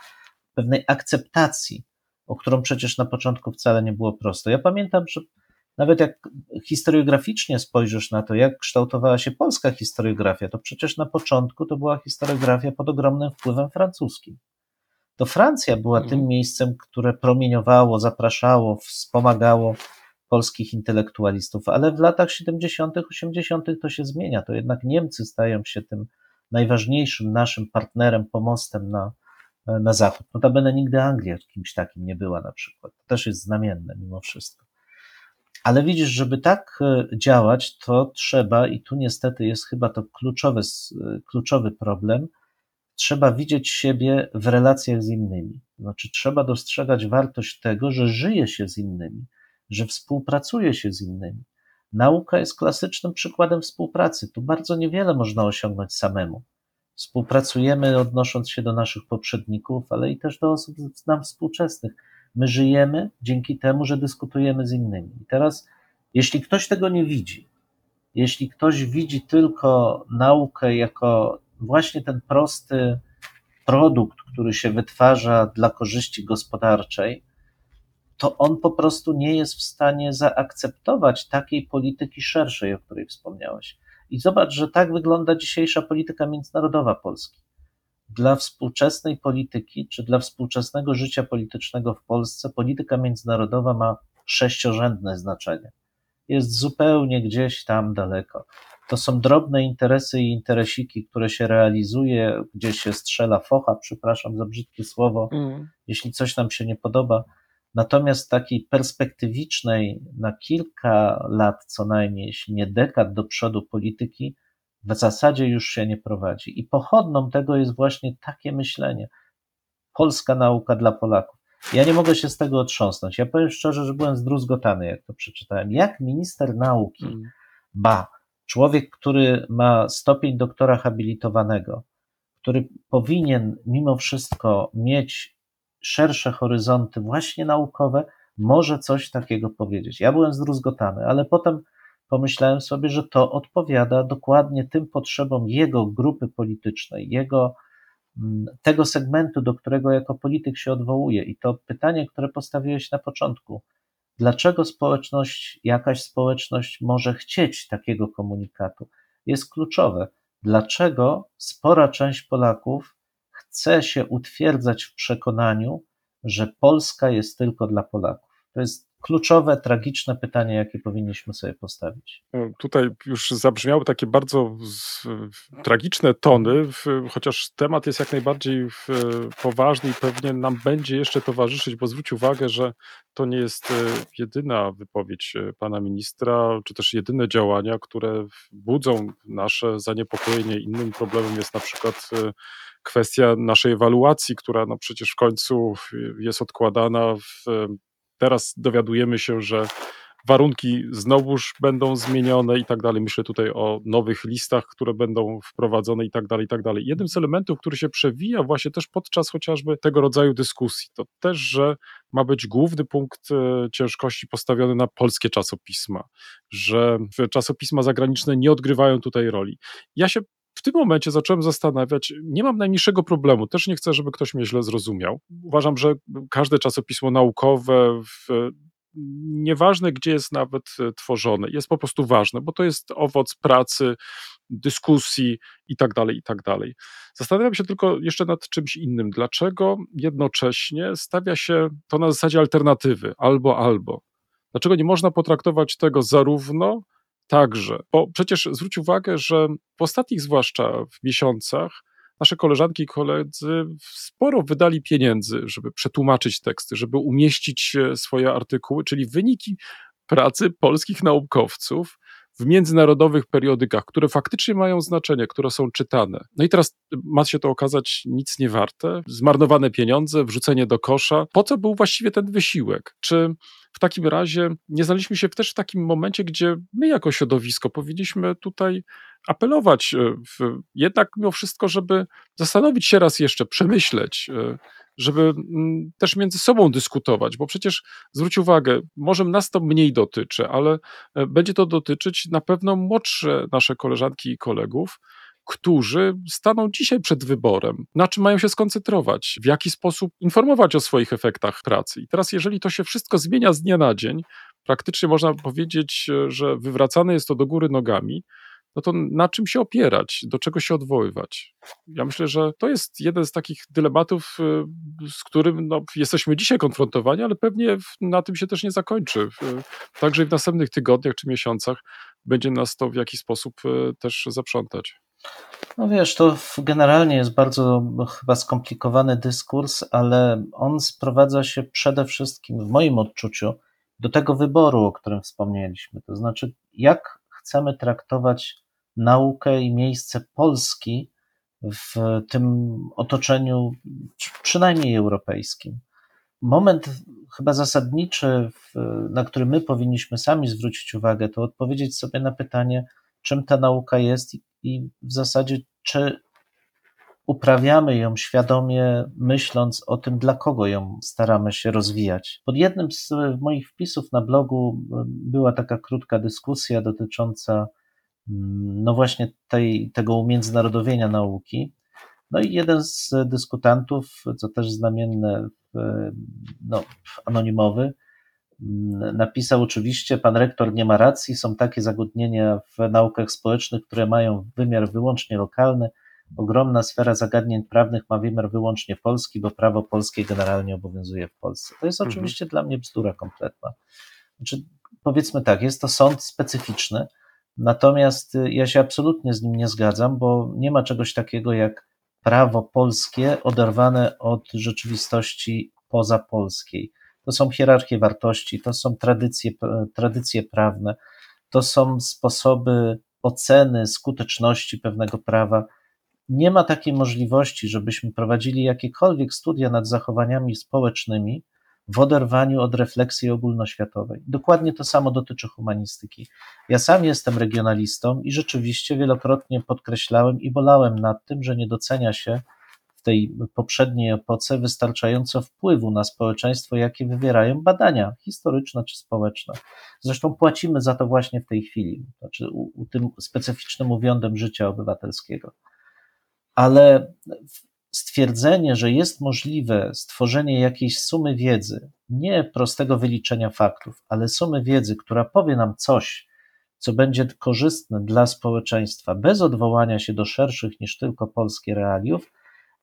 C: pewnej akceptacji, o którą przecież na początku wcale nie było prosto. Ja pamiętam, że nawet jak historiograficznie spojrzysz na to, jak kształtowała się polska historiografia, to przecież na początku to była historiografia pod ogromnym wpływem francuskim. To Francja była tym mhm. miejscem, które promieniowało, zapraszało, wspomagało polskich intelektualistów, ale w latach 70., 80. to się zmienia. To jednak Niemcy stają się tym najważniejszym naszym partnerem, pomostem na, na zachód. Notabene nigdy Anglia kimś takim nie była na przykład. To też jest znamienne mimo wszystko. Ale widzisz, żeby tak e, działać, to trzeba, i tu niestety jest chyba to kluczowy, e, kluczowy problem, trzeba widzieć siebie w relacjach z innymi. Znaczy, trzeba dostrzegać wartość tego, że żyje się z innymi, że współpracuje się z innymi, Nauka jest klasycznym przykładem współpracy. Tu bardzo niewiele można osiągnąć samemu. Współpracujemy odnosząc się do naszych poprzedników, ale i też do osób nam współczesnych. My żyjemy dzięki temu, że dyskutujemy z innymi. I teraz, jeśli ktoś tego nie widzi, jeśli ktoś widzi tylko naukę jako właśnie ten prosty produkt, który się wytwarza dla korzyści gospodarczej, to on po prostu nie jest w stanie zaakceptować takiej polityki szerszej, o której wspomniałeś. I zobacz, że tak wygląda dzisiejsza polityka międzynarodowa Polski. Dla współczesnej polityki, czy dla współczesnego życia politycznego w Polsce, polityka międzynarodowa ma sześciorzędne znaczenie. Jest zupełnie gdzieś tam daleko. To są drobne interesy i interesiki, które się realizuje, gdzie się strzela focha, przepraszam za brzydkie słowo,
D: Mm.
C: jeśli coś nam się nie podoba. Natomiast takiej perspektywicznej na kilka lat co najmniej, jeśli nie dekad do przodu polityki, w zasadzie już się nie prowadzi. I pochodną tego jest właśnie takie myślenie. Polska nauka dla Polaków. Ja nie mogę się z tego otrząsnąć. Ja powiem szczerze, że byłem zdruzgotany, jak to przeczytałem. Jak minister nauki,
D: Mm.
C: ba, człowiek, który ma stopień doktora habilitowanego, który powinien mimo wszystko mieć szersze horyzonty, właśnie naukowe, może coś takiego powiedzieć. Ja byłem zdruzgotany, ale potem pomyślałem sobie, że to odpowiada dokładnie tym potrzebom jego grupy politycznej, jego mm, tego segmentu, do którego jako polityk się odwołuje. I to pytanie, które postawiłeś na początku, dlaczego społeczność, jakaś społeczność może chcieć takiego komunikatu, jest kluczowe. Dlaczego spora część Polaków chce się utwierdzać w przekonaniu, że Polska jest tylko dla Polaków? To jest kluczowe, tragiczne pytanie, jakie powinniśmy sobie postawić.
D: E, Tutaj już zabrzmiały takie bardzo tragiczne tony, chociaż temat jest jak najbardziej poważny i pewnie nam będzie jeszcze towarzyszyć, bo zwróć uwagę, że to nie jest e, jedyna wypowiedź e, pana ministra, czy też jedyne działania, które budzą nasze zaniepokojenie. Innym problemem jest na przykład kwestia naszej ewaluacji, która no przecież w końcu jest odkładana w Teraz dowiadujemy się, że warunki znowuż będą zmienione i tak dalej. Myślę tutaj o nowych listach, które będą wprowadzone i tak dalej, i tak dalej. Jednym z elementów, który się przewija właśnie też podczas chociażby tego rodzaju dyskusji, to też, że ma być główny punkt e, ciężkości postawiony na polskie czasopisma, że czasopisma zagraniczne nie odgrywają tutaj roli. Ja się w tym momencie zacząłem zastanawiać, nie mam najmniejszego problemu, też nie chcę, żeby ktoś mnie źle zrozumiał. Uważam, że każde czasopismo naukowe, w, nieważne gdzie jest nawet tworzone, jest po prostu ważne, bo to jest owoc pracy, dyskusji i tak dalej, i tak dalej. Zastanawiam się tylko jeszcze nad czymś innym. Dlaczego jednocześnie stawia się to na zasadzie alternatywy albo albo? Dlaczego nie można potraktować tego zarówno Także, bo przecież zwróć uwagę, że w ostatnich zwłaszcza w miesiącach nasze koleżanki i koledzy sporo wydali pieniędzy, żeby przetłumaczyć teksty, żeby umieścić swoje artykuły, czyli wyniki pracy polskich naukowców w międzynarodowych periodykach, które faktycznie mają znaczenie, które są czytane. No i teraz ma się to okazać nic nie warte, zmarnowane pieniądze, wrzucenie do kosza. Po co był właściwie ten wysiłek? Czy w takim razie nie znaleźliśmy się też w takim momencie, gdzie my jako środowisko powinniśmy tutaj apelować w, jednak mimo wszystko, żeby zastanowić się raz jeszcze, przemyśleć, żeby też między sobą dyskutować, bo przecież zwróć uwagę, może nas to mniej dotyczy, ale będzie to dotyczyć na pewno młodsze nasze koleżanki i kolegów, którzy staną dzisiaj przed wyborem, na czym mają się skoncentrować, w jaki sposób informować o swoich efektach pracy. I teraz, jeżeli to się wszystko zmienia z dnia na dzień, praktycznie można powiedzieć, że wywracane jest to do góry nogami, no to na czym się opierać, do czego się odwoływać? Ja myślę, że to jest jeden z takich dylematów, z którym no, jesteśmy dzisiaj konfrontowani, ale pewnie na tym się też nie zakończy. Także w następnych tygodniach czy miesiącach będzie nas to w jakiś sposób też zaprzątać.
C: No wiesz, to generalnie jest bardzo chyba skomplikowany dyskurs, ale on sprowadza się przede wszystkim, w moim odczuciu, do tego wyboru, o którym wspomnieliśmy. To znaczy, jak chcemy traktować naukę i miejsce Polski w tym otoczeniu, przynajmniej europejskim. moment chyba zasadniczy, na który my powinniśmy sami zwrócić uwagę, to odpowiedzieć sobie na pytanie, czym ta nauka jest i w zasadzie, czy uprawiamy ją świadomie, myśląc o tym, dla kogo ją staramy się rozwijać. Pod jednym z moich wpisów na blogu e, była taka krótka dyskusja dotycząca mm, no właśnie tej, tego umiędzynarodowienia nauki. No i jeden z dyskutantów, co też znamienne, no, anonimowy, mm, napisał oczywiście, pan rektor nie ma racji, są takie zagadnienia w naukach społecznych, które mają wymiar wyłącznie lokalny, ogromna sfera zagadnień prawnych ma wymiar wyłącznie polski, bo prawo polskie generalnie obowiązuje w Polsce. To jest
D: Mhm.
C: oczywiście dla mnie bzdura kompletna. Znaczy, powiedzmy tak, jest to sąd specyficzny, natomiast y, ja się absolutnie z nim nie zgadzam, bo nie ma czegoś takiego jak prawo polskie oderwane od rzeczywistości pozapolskiej. To są hierarchie wartości, to są tradycje, tradycje prawne, to są sposoby oceny skuteczności pewnego prawa. Nie ma takiej możliwości, żebyśmy prowadzili jakiekolwiek studia nad zachowaniami społecznymi w oderwaniu od refleksji ogólnoświatowej. Dokładnie to samo dotyczy humanistyki. Ja sam jestem regionalistą i rzeczywiście wielokrotnie podkreślałem i bolałem nad tym, że nie docenia się w tej poprzedniej epoce wystarczająco wpływu na społeczeństwo, jakie wywierają badania historyczne czy społeczne. Zresztą płacimy za to właśnie w tej chwili, znaczy u, u tym specyficznym uwiądem życia obywatelskiego. Ale stwierdzenie, że jest możliwe stworzenie jakiejś sumy wiedzy, nie prostego wyliczenia faktów, ale sumy wiedzy, która powie nam coś, co będzie korzystne dla społeczeństwa, bez odwołania się do szerszych niż tylko polskie realiów,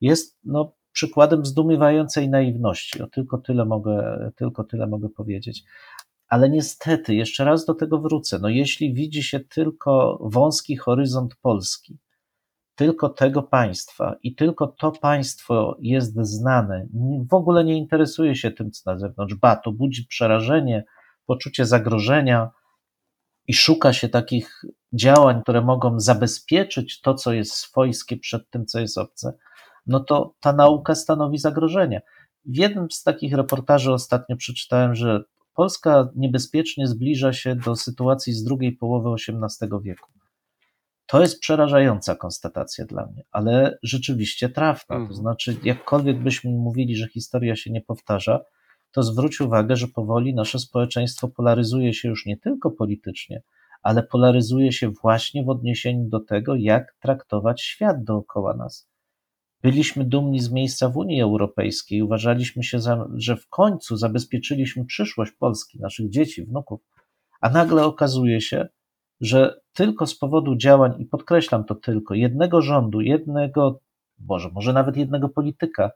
C: jest no, przykładem zdumiewającej naiwności. O tylko tyle mogę, tylko tyle mogę powiedzieć. Ale niestety, jeszcze raz do tego wrócę. No, jeśli widzi się tylko wąski horyzont Polski, tylko tego państwa i tylko to państwo jest znane, w ogóle nie interesuje się tym, co na zewnątrz, ba, to budzi przerażenie, poczucie zagrożenia i szuka się takich działań, które mogą zabezpieczyć to, co jest swojskie przed tym, co jest obce, no to ta nauka stanowi zagrożenie. W jednym z takich reportaży ostatnio przeczytałem, że Polska niebezpiecznie zbliża się do sytuacji z drugiej połowy XVIII wieku. To jest przerażająca konstatacja dla mnie, ale rzeczywiście trafna. To
D: Mhm.
C: znaczy, jakkolwiek byśmy mówili, że historia się nie powtarza, to zwróć uwagę, że powoli nasze społeczeństwo polaryzuje się już nie tylko politycznie, ale polaryzuje się właśnie w odniesieniu do tego, jak traktować świat dookoła nas. Byliśmy dumni z miejsca w Unii Europejskiej, uważaliśmy się, za, że w końcu zabezpieczyliśmy przyszłość Polski, naszych dzieci, wnuków, a nagle okazuje się, że tylko z powodu działań, i podkreślam to tylko, jednego rządu, jednego, Boże, może nawet jednego polityka,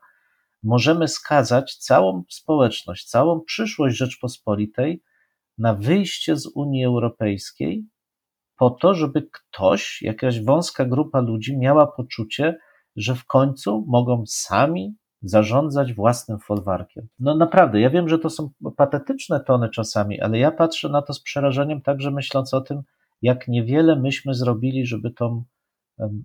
C: możemy skazać całą społeczność, całą przyszłość Rzeczpospolitej na wyjście z Unii Europejskiej, po to, żeby ktoś, jakaś wąska grupa ludzi miała poczucie, że w końcu mogą sami zarządzać własnym folwarkiem. No naprawdę, ja wiem, że to są patetyczne tony czasami, ale ja patrzę na to z przerażeniem, także myśląc o tym, jak niewiele myśmy zrobili, żeby tą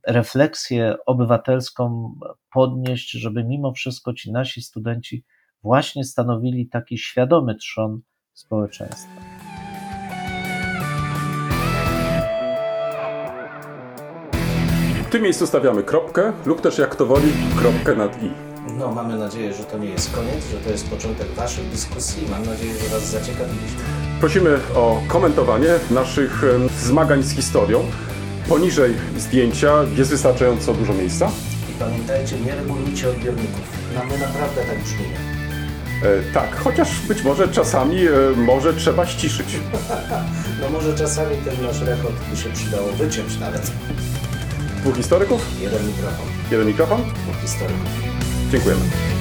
C: refleksję obywatelską podnieść, żeby mimo wszystko ci nasi studenci właśnie stanowili taki świadomy trzon społeczeństwa.
B: W tym miejscu stawiamy kropkę, lub też jak to woli, kropkę nad i.
A: No, mamy nadzieję, że to nie jest koniec, że to jest początek Waszych dyskusji. Mam nadzieję, że Was zaciekawiliśmy.
B: Prosimy o komentowanie naszych zmagań z historią. Poniżej zdjęcia jest wystarczająco dużo miejsca.
A: I pamiętajcie, nie regulujcie odbiorników. No, my naprawdę tak brzmimy.
B: E, tak, chociaż być może czasami e, może trzeba ściszyć.
A: No może czasami ten nasz rekord by się przydało wyciąć nawet.
B: Dwóch historyków,
A: Jeden mikrofon,
B: jeden mikrofon.
A: dwóch historyków.
B: 见鬼了。